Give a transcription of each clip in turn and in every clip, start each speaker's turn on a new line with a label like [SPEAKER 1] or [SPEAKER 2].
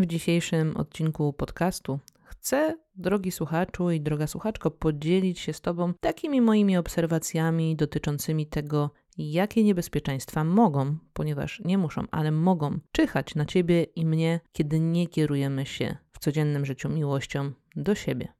[SPEAKER 1] W dzisiejszym odcinku podcastu chcę, drogi słuchaczu i droga słuchaczko, podzielić się z Tobą takimi moimi obserwacjami dotyczącymi tego, jakie niebezpieczeństwa mogą, ponieważ nie muszą, ale mogą czyhać na Ciebie i mnie, kiedy nie kierujemy się w codziennym życiu miłością do siebie.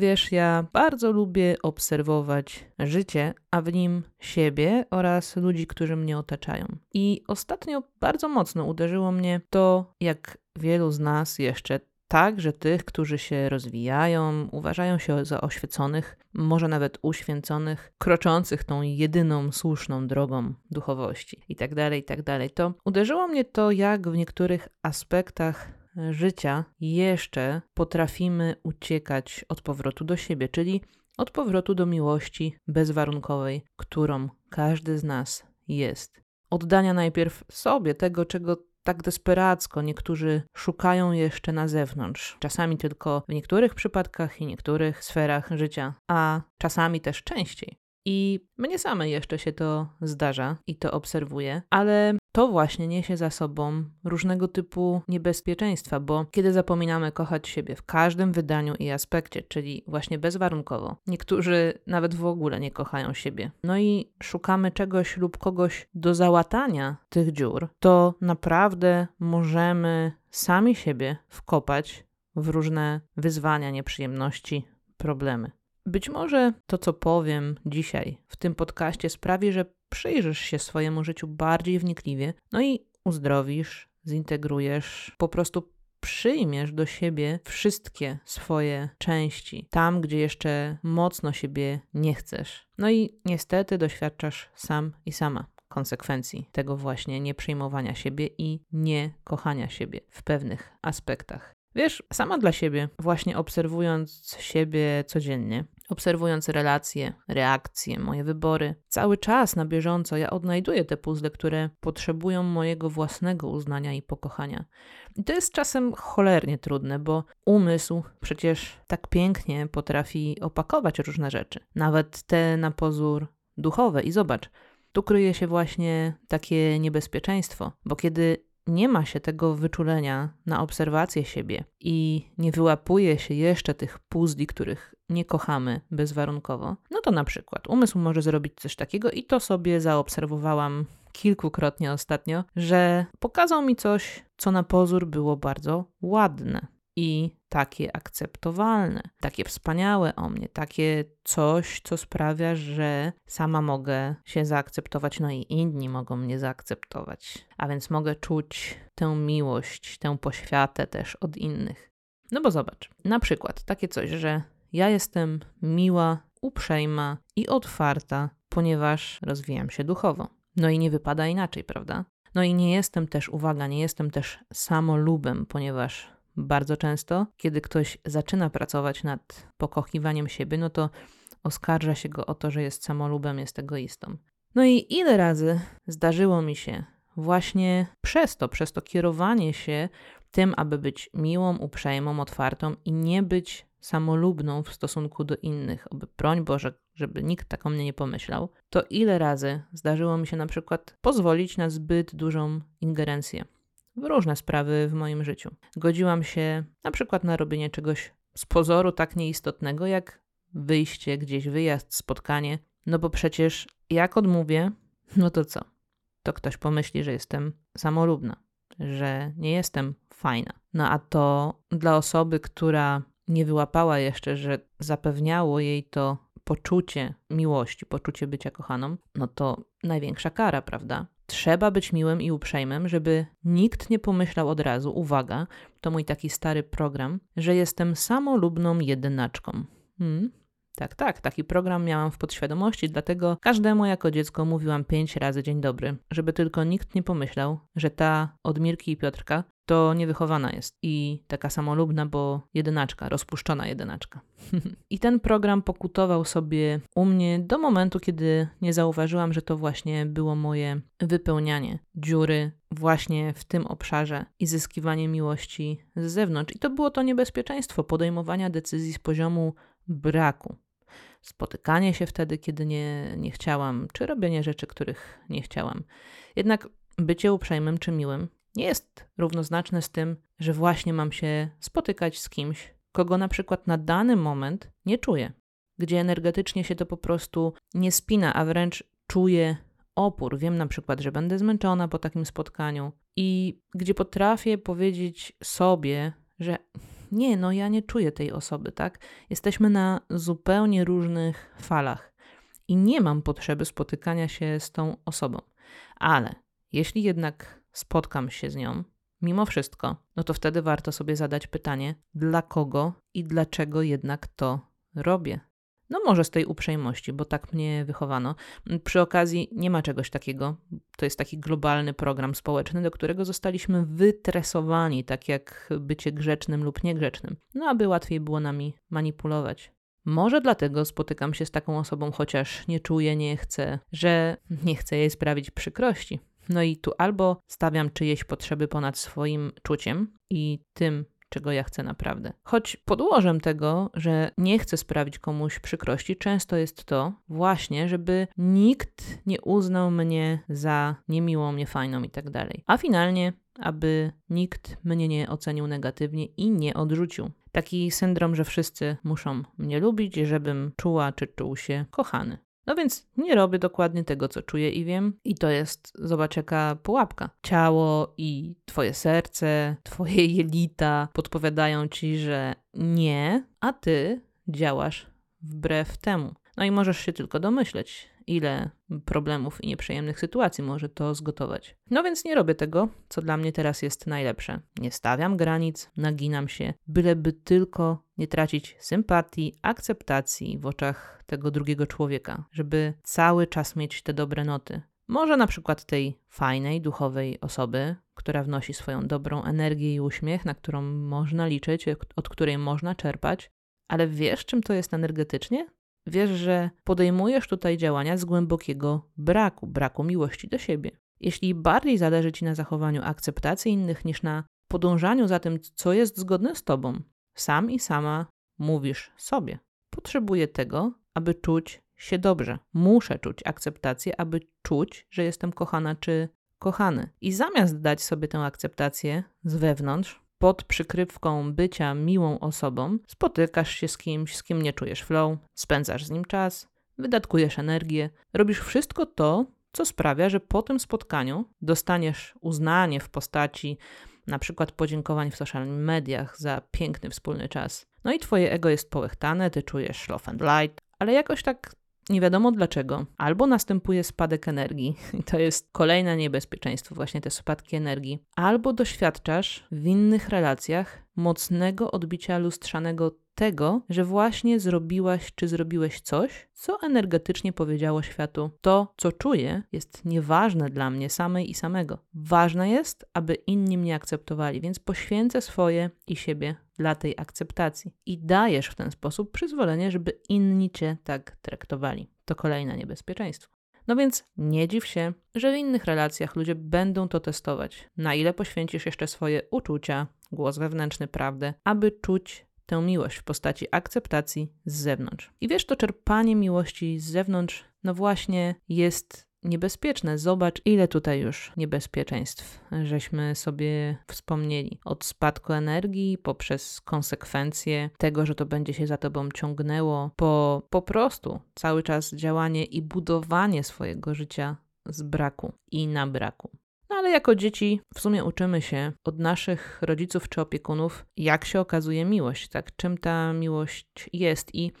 [SPEAKER 1] Wiesz, ja bardzo lubię obserwować życie, a w nim siebie oraz ludzi, którzy mnie otaczają. I ostatnio bardzo mocno uderzyło mnie to, jak wielu z nas jeszcze także tych, którzy się rozwijają, uważają się za oświeconych, może nawet uświęconych, kroczących tą jedyną słuszną drogą duchowości itd., tak itd. Tak to uderzyło mnie to, jak w niektórych aspektach życia jeszcze potrafimy uciekać od powrotu do siebie, czyli od powrotu do miłości bezwarunkowej, którą każdy z nas jest. Oddania najpierw sobie tego, czego tak desperacko niektórzy szukają jeszcze na zewnątrz. Czasami tylko w niektórych przypadkach i niektórych sferach życia, a czasami też częściej. I mnie same jeszcze się to zdarza i to obserwuję, ale to właśnie niesie za sobą różnego typu niebezpieczeństwa, bo kiedy zapominamy kochać siebie w każdym wydaniu i aspekcie, czyli właśnie bezwarunkowo, niektórzy nawet w ogóle nie kochają siebie, no i szukamy czegoś lub kogoś do załatania tych dziur, to naprawdę możemy sami siebie wkopać w różne wyzwania, nieprzyjemności, problemy. Być może to, co powiem dzisiaj w tym podcaście, sprawi, że przyjrzysz się swojemu życiu bardziej wnikliwie, no i uzdrowisz, zintegrujesz, po prostu przyjmiesz do siebie wszystkie swoje części, tam gdzie jeszcze mocno siebie nie chcesz. No i niestety doświadczasz sam i sama konsekwencji tego właśnie nieprzyjmowania siebie i nie kochania siebie w pewnych aspektach. Wiesz, sama dla siebie, właśnie obserwując siebie codziennie, obserwując relacje, reakcje, moje wybory, cały czas na bieżąco ja odnajduję te puzzle, które potrzebują mojego własnego uznania i pokochania. I to jest czasem cholernie trudne, bo umysł przecież tak pięknie potrafi opakować różne rzeczy, nawet te na pozór duchowe. I zobacz, tu kryje się właśnie takie niebezpieczeństwo, bo kiedy nie ma się tego wyczulenia na obserwację siebie i nie wyłapuje się jeszcze tych puzli, których nie kochamy bezwarunkowo, no to na przykład umysł może zrobić coś takiego i to sobie zaobserwowałam kilkukrotnie ostatnio, że pokazał mi coś, co na pozór było bardzo ładne i takie akceptowalne, takie wspaniałe o mnie, takie coś, co sprawia, że sama mogę się zaakceptować, no i inni mogą mnie zaakceptować. A więc mogę czuć tę miłość, tę poświatę też od innych. No bo zobacz, na przykład takie coś, że ja jestem miła, uprzejma i otwarta, ponieważ rozwijam się duchowo. No i nie wypada inaczej, prawda? No i nie jestem też, uwaga, nie jestem też samolubem, ponieważ bardzo często, kiedy ktoś zaczyna pracować nad pokochiwaniem siebie, no to oskarża się go o to, że jest samolubem, jest egoistą. No i ile razy zdarzyło mi się właśnie przez to, przez to kierowanie się tym, aby być miłą, uprzejmą, otwartą i nie być samolubną w stosunku do innych, oby broń Boże, żeby nikt tak o mnie nie pomyślał, to ile razy zdarzyło mi się na przykład pozwolić na zbyt dużą ingerencję w różne sprawy w moim życiu. Godziłam się na przykład na robienie czegoś z pozoru tak nieistotnego, jak wyjście gdzieś, wyjazd, spotkanie, no bo przecież jak odmówię, no to co? To ktoś pomyśli, że jestem samolubna, że nie jestem fajna. No a to dla osoby, która nie wyłapała jeszcze, że zapewniało jej to poczucie miłości, poczucie bycia kochaną, no to największa kara, prawda? Trzeba być miłym i uprzejmym, żeby nikt nie pomyślał od razu, uwaga, to mój taki stary program, że jestem samolubną jedynaczką. Hmm? Tak, tak, taki program miałam w podświadomości, dlatego każdemu jako dziecko mówiłam pięć razy dzień dobry, żeby tylko nikt nie pomyślał, że ta od Mirki i Piotrka to niewychowana jest i taka samolubna, bo jedynaczka, rozpuszczona jedynaczka. I ten program pokutował sobie u mnie do momentu, kiedy nie zauważyłam, że to właśnie było moje wypełnianie dziury właśnie w tym obszarze i zyskiwanie miłości z zewnątrz. I to było to niebezpieczeństwo podejmowania decyzji z poziomu braku. Spotykanie się wtedy, kiedy nie, nie chciałam, czy robienie rzeczy, których nie chciałam. Jednak bycie uprzejmym czy miłym nie jest równoznaczne z tym, że właśnie mam się spotykać z kimś, kogo na przykład na dany moment nie czuję, gdzie energetycznie się to po prostu nie spina, a wręcz czuję opór. Wiem na przykład, że będę zmęczona po takim spotkaniu i gdzie potrafię powiedzieć sobie, że nie, no ja nie czuję tej osoby, tak? Jesteśmy na zupełnie różnych falach i nie mam potrzeby spotykania się z tą osobą. Ale jeśli jednak spotkam się z nią, mimo wszystko, no to wtedy warto sobie zadać pytanie, dla kogo i dlaczego jednak to robię. No może z tej uprzejmości, bo tak mnie wychowano. Przy okazji nie ma czegoś takiego. To jest taki globalny program społeczny, do którego zostaliśmy wytresowani, tak jak bycie grzecznym lub niegrzecznym. No aby łatwiej było nami manipulować. Może dlatego spotykam się z taką osobą, chociaż nie czuję, nie chcę, że nie chcę jej sprawić przykrości. No i tu albo stawiam czyjeś potrzeby ponad swoim czuciem i tym, czego ja chcę naprawdę. Choć podłożem tego, że nie chcę sprawić komuś przykrości, często jest to właśnie, żeby nikt nie uznał mnie za niemiłą, niefajną i tak dalej. A finalnie, aby nikt mnie nie ocenił negatywnie i nie odrzucił. Taki syndrom, że wszyscy muszą mnie lubić, żebym czuła czy czuł się kochany. No więc nie robię dokładnie tego, co czuję i wiem. I to jest, zobacz, jaka pułapka. Ciało i twoje serce, twoje jelita podpowiadają ci, że nie, a ty działasz wbrew temu. No i możesz się tylko domyśleć, ile problemów i nieprzyjemnych sytuacji może to zgotować. No więc nie robię tego, co dla mnie teraz jest najlepsze. Nie stawiam granic, naginam się, byleby tylko nie tracić sympatii, akceptacji w oczach tego drugiego człowieka, żeby cały czas mieć te dobre noty. Może na przykład tej fajnej, duchowej osoby, która wnosi swoją dobrą energię i uśmiech, na którą można liczyć, od której można czerpać, ale wiesz, czym to jest energetycznie? Wiesz, że podejmujesz tutaj działania z głębokiego braku, braku miłości do siebie. Jeśli bardziej zależy ci na zachowaniu akceptacji innych niż na podążaniu za tym, co jest zgodne z tobą, sam i sama mówisz sobie: Potrzebuję tego, aby czuć się dobrze. Muszę czuć akceptację, aby czuć, że jestem kochana czy kochany. I zamiast dać sobie tę akceptację z wewnątrz, pod przykrywką bycia miłą osobą spotykasz się z kimś, z kim nie czujesz flow, spędzasz z nim czas, wydatkujesz energię, robisz wszystko to, co sprawia, że po tym spotkaniu dostaniesz uznanie w postaci na przykład podziękowań w social mediach za piękny wspólny czas. No i twoje ego jest połechtane, ty czujesz love and light, ale jakoś tak nie wiadomo dlaczego, albo następuje spadek energii, i to jest kolejne niebezpieczeństwo, właśnie te spadki energii, albo doświadczasz w innych relacjach mocnego odbicia lustrzanego tego, że właśnie zrobiłaś czy zrobiłeś coś, co energetycznie powiedziało światu: To, co czuję, jest nieważne dla mnie samej i samego. Ważne jest, aby inni mnie akceptowali, więc poświęcę swoje i siebie dla tej akceptacji i dajesz w ten sposób przyzwolenie, żeby inni cię tak traktowali. To kolejne niebezpieczeństwo. No więc nie dziw się, że w innych relacjach ludzie będą to testować. Na ile poświęcisz jeszcze swoje uczucia, głos wewnętrzny, prawdę, aby czuć tę miłość w postaci akceptacji z zewnątrz. I wiesz, to czerpanie miłości z zewnątrz, no właśnie jest niebezpieczne. Zobacz, ile tutaj już niebezpieczeństw żeśmy sobie wspomnieli. Od spadku energii, poprzez konsekwencje tego, że to będzie się za tobą ciągnęło, po po prostu cały czas działanie i budowanie swojego życia z braku i na braku. No ale jako dzieci w sumie uczymy się od naszych rodziców czy opiekunów, jak się okazuje miłość, tak? Czym ta miłość jest i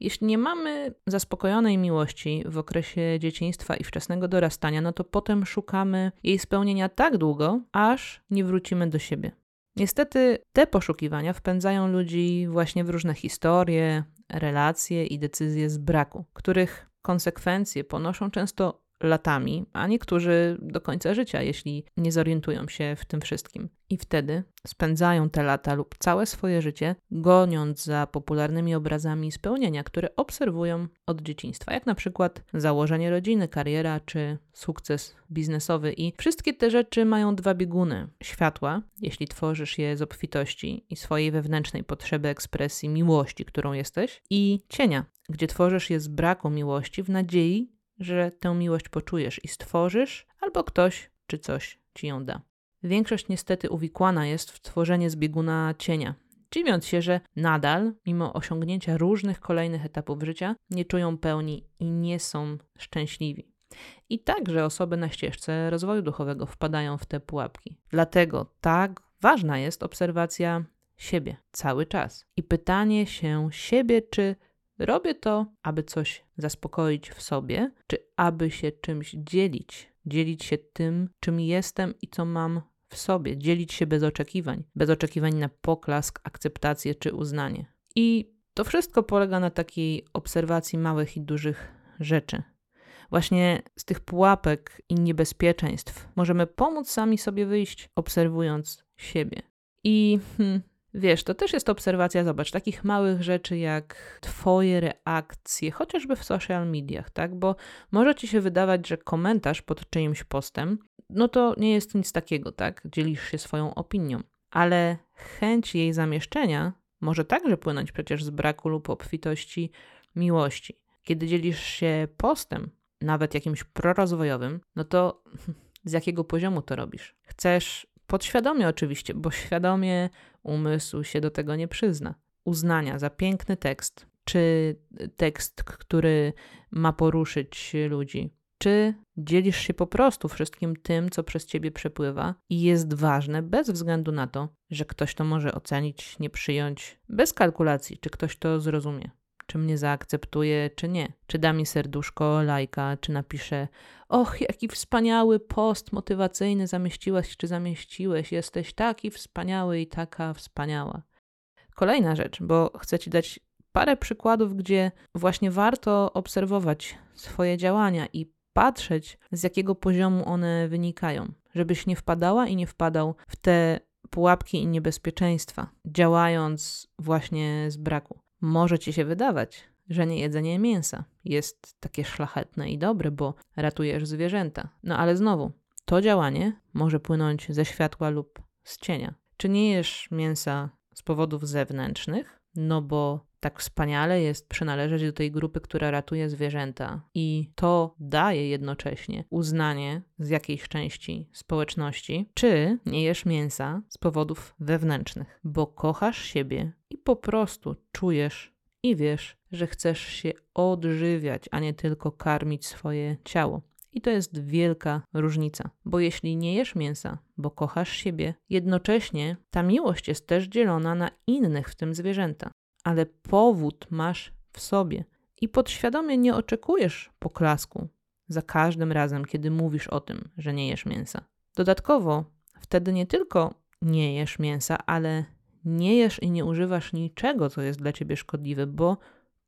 [SPEAKER 1] jeśli nie mamy zaspokojonej miłości w okresie dzieciństwa i wczesnego dorastania, no to potem szukamy jej spełnienia tak długo, aż nie wrócimy do siebie. Niestety te poszukiwania wpędzają ludzi właśnie w różne historie, relacje i decyzje z braku, których konsekwencje ponoszą często latami, a niektórzy do końca życia, jeśli nie zorientują się w tym wszystkim. I wtedy spędzają te lata lub całe swoje życie goniąc za popularnymi obrazami spełnienia, które obserwują od dzieciństwa, jak na przykład założenie rodziny, kariera czy sukces biznesowy. I wszystkie te rzeczy mają dwa bieguny: światła, jeśli tworzysz je z obfitości i swojej wewnętrznej potrzeby ekspresji miłości, którą jesteś, i cienia, gdzie tworzysz je z braku miłości w nadziei, że tę miłość poczujesz i stworzysz, albo ktoś czy coś ci ją da. Większość niestety uwikłana jest w tworzenie zbieguna cienia, dziwiąc się, że nadal, mimo osiągnięcia różnych kolejnych etapów życia, nie czują pełni i nie są szczęśliwi. I także osoby na ścieżce rozwoju duchowego wpadają w te pułapki. Dlatego tak ważna jest obserwacja siebie cały czas i pytanie się siebie, czy Robię to, aby coś zaspokoić w sobie, czy aby się czymś dzielić, dzielić się tym, czym jestem i co mam w sobie, dzielić się bez oczekiwań, bez oczekiwań na poklask, akceptację czy uznanie. I to wszystko polega na takiej obserwacji małych i dużych rzeczy. Właśnie z tych pułapek i niebezpieczeństw możemy pomóc sami sobie wyjść, obserwując siebie. I hmm, Wiesz, to też jest obserwacja, zobacz, takich małych rzeczy jak Twoje reakcje, chociażby w social mediach, tak? Bo może Ci się wydawać, że komentarz pod czyimś postem, no to nie jest nic takiego, tak? Dzielisz się swoją opinią, ale chęć jej zamieszczenia może także płynąć przecież z braku lub obfitości miłości. Kiedy dzielisz się postem, nawet jakimś prorozwojowym, no to z jakiego poziomu to robisz? Chcesz Podświadomie oczywiście, bo świadomie umysł się do tego nie przyzna. Uznania za piękny tekst, czy tekst, który ma poruszyć ludzi, czy dzielisz się po prostu wszystkim tym, co przez ciebie przepływa i jest ważne bez względu na to, że ktoś to może ocenić, nie przyjąć, bez kalkulacji, czy ktoś to zrozumie czy mnie zaakceptuje, czy nie. Czy da mi serduszko, lajka, czy napisze Och, jaki wspaniały post motywacyjny zamieściłaś, czy zamieściłeś, jesteś taki wspaniały i taka wspaniała. Kolejna rzecz, bo chcę Ci dać parę przykładów, gdzie właśnie warto obserwować swoje działania i patrzeć, z jakiego poziomu one wynikają, żebyś nie wpadała i nie wpadał w te pułapki i niebezpieczeństwa, działając właśnie z braku. Może ci się wydawać, że nie jedzenie mięsa jest takie szlachetne i dobre, bo ratujesz zwierzęta. No ale znowu, to działanie może płynąć ze światła lub z cienia. Czy nie jesz mięsa z powodów zewnętrznych? No bo tak wspaniale jest przynależeć do tej grupy, która ratuje zwierzęta, i to daje jednocześnie uznanie z jakiejś części społeczności, czy nie jesz mięsa z powodów wewnętrznych, bo kochasz siebie po prostu czujesz i wiesz, że chcesz się odżywiać, a nie tylko karmić swoje ciało. I to jest wielka różnica, bo jeśli nie jesz mięsa, bo kochasz siebie, jednocześnie ta miłość jest też dzielona na innych, w tym zwierzęta ale powód masz w sobie i podświadomie nie oczekujesz poklasku za każdym razem, kiedy mówisz o tym, że nie jesz mięsa. Dodatkowo, wtedy nie tylko nie jesz mięsa, ale nie jesz i nie używasz niczego, co jest dla ciebie szkodliwe, bo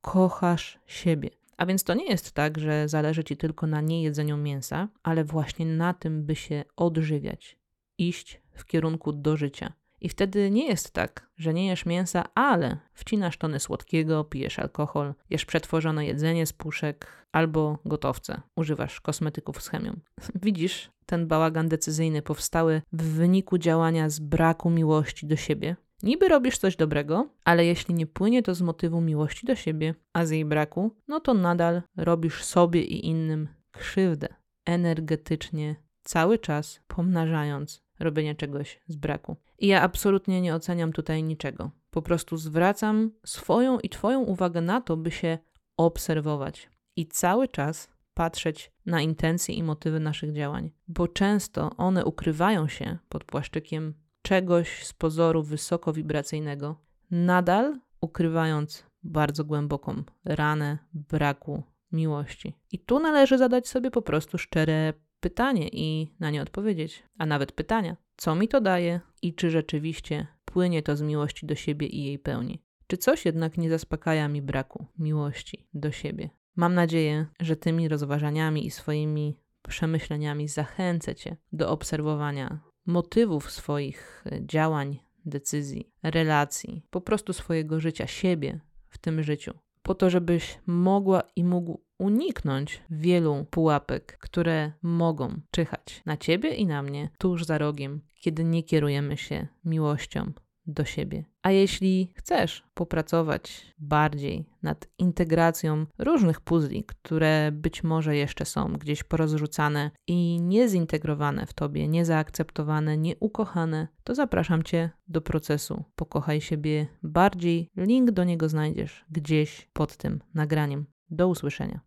[SPEAKER 1] kochasz siebie. A więc to nie jest tak, że zależy ci tylko na niejedzeniu mięsa, ale właśnie na tym, by się odżywiać, iść w kierunku do życia. I wtedy nie jest tak, że nie jesz mięsa, ale wcinasz tony słodkiego, pijesz alkohol, jesz przetworzone jedzenie z puszek albo gotowce, używasz kosmetyków z chemią. Widzisz ten bałagan decyzyjny powstały w wyniku działania z braku miłości do siebie Niby robisz coś dobrego, ale jeśli nie płynie to z motywu miłości do siebie, a z jej braku, no to nadal robisz sobie i innym krzywdę energetycznie, cały czas pomnażając robienie czegoś z braku. I ja absolutnie nie oceniam tutaj niczego. Po prostu zwracam swoją i Twoją uwagę na to, by się obserwować i cały czas patrzeć na intencje i motywy naszych działań, bo często one ukrywają się pod płaszczykiem czegoś z pozoru wysoko wibracyjnego, nadal ukrywając bardzo głęboką ranę braku miłości. I tu należy zadać sobie po prostu szczere pytanie i na nie odpowiedzieć, a nawet pytania, co mi to daje i czy rzeczywiście płynie to z miłości do siebie i jej pełni. Czy coś jednak nie zaspokaja mi braku miłości do siebie? Mam nadzieję, że tymi rozważaniami i swoimi przemyśleniami zachęcę Cię do obserwowania motywów swoich działań, decyzji, relacji, po prostu swojego życia, siebie w tym życiu, po to, żebyś mogła i mógł uniknąć wielu pułapek, które mogą czyhać na ciebie i na mnie tuż za rogiem, kiedy nie kierujemy się miłością do siebie. A jeśli chcesz popracować bardziej nad integracją różnych puzli, które być może jeszcze są gdzieś porozrzucane i niezintegrowane w tobie, niezaakceptowane, nieukochane, to zapraszam cię do procesu Pokochaj siebie bardziej. Link do niego znajdziesz gdzieś pod tym nagraniem. Do usłyszenia.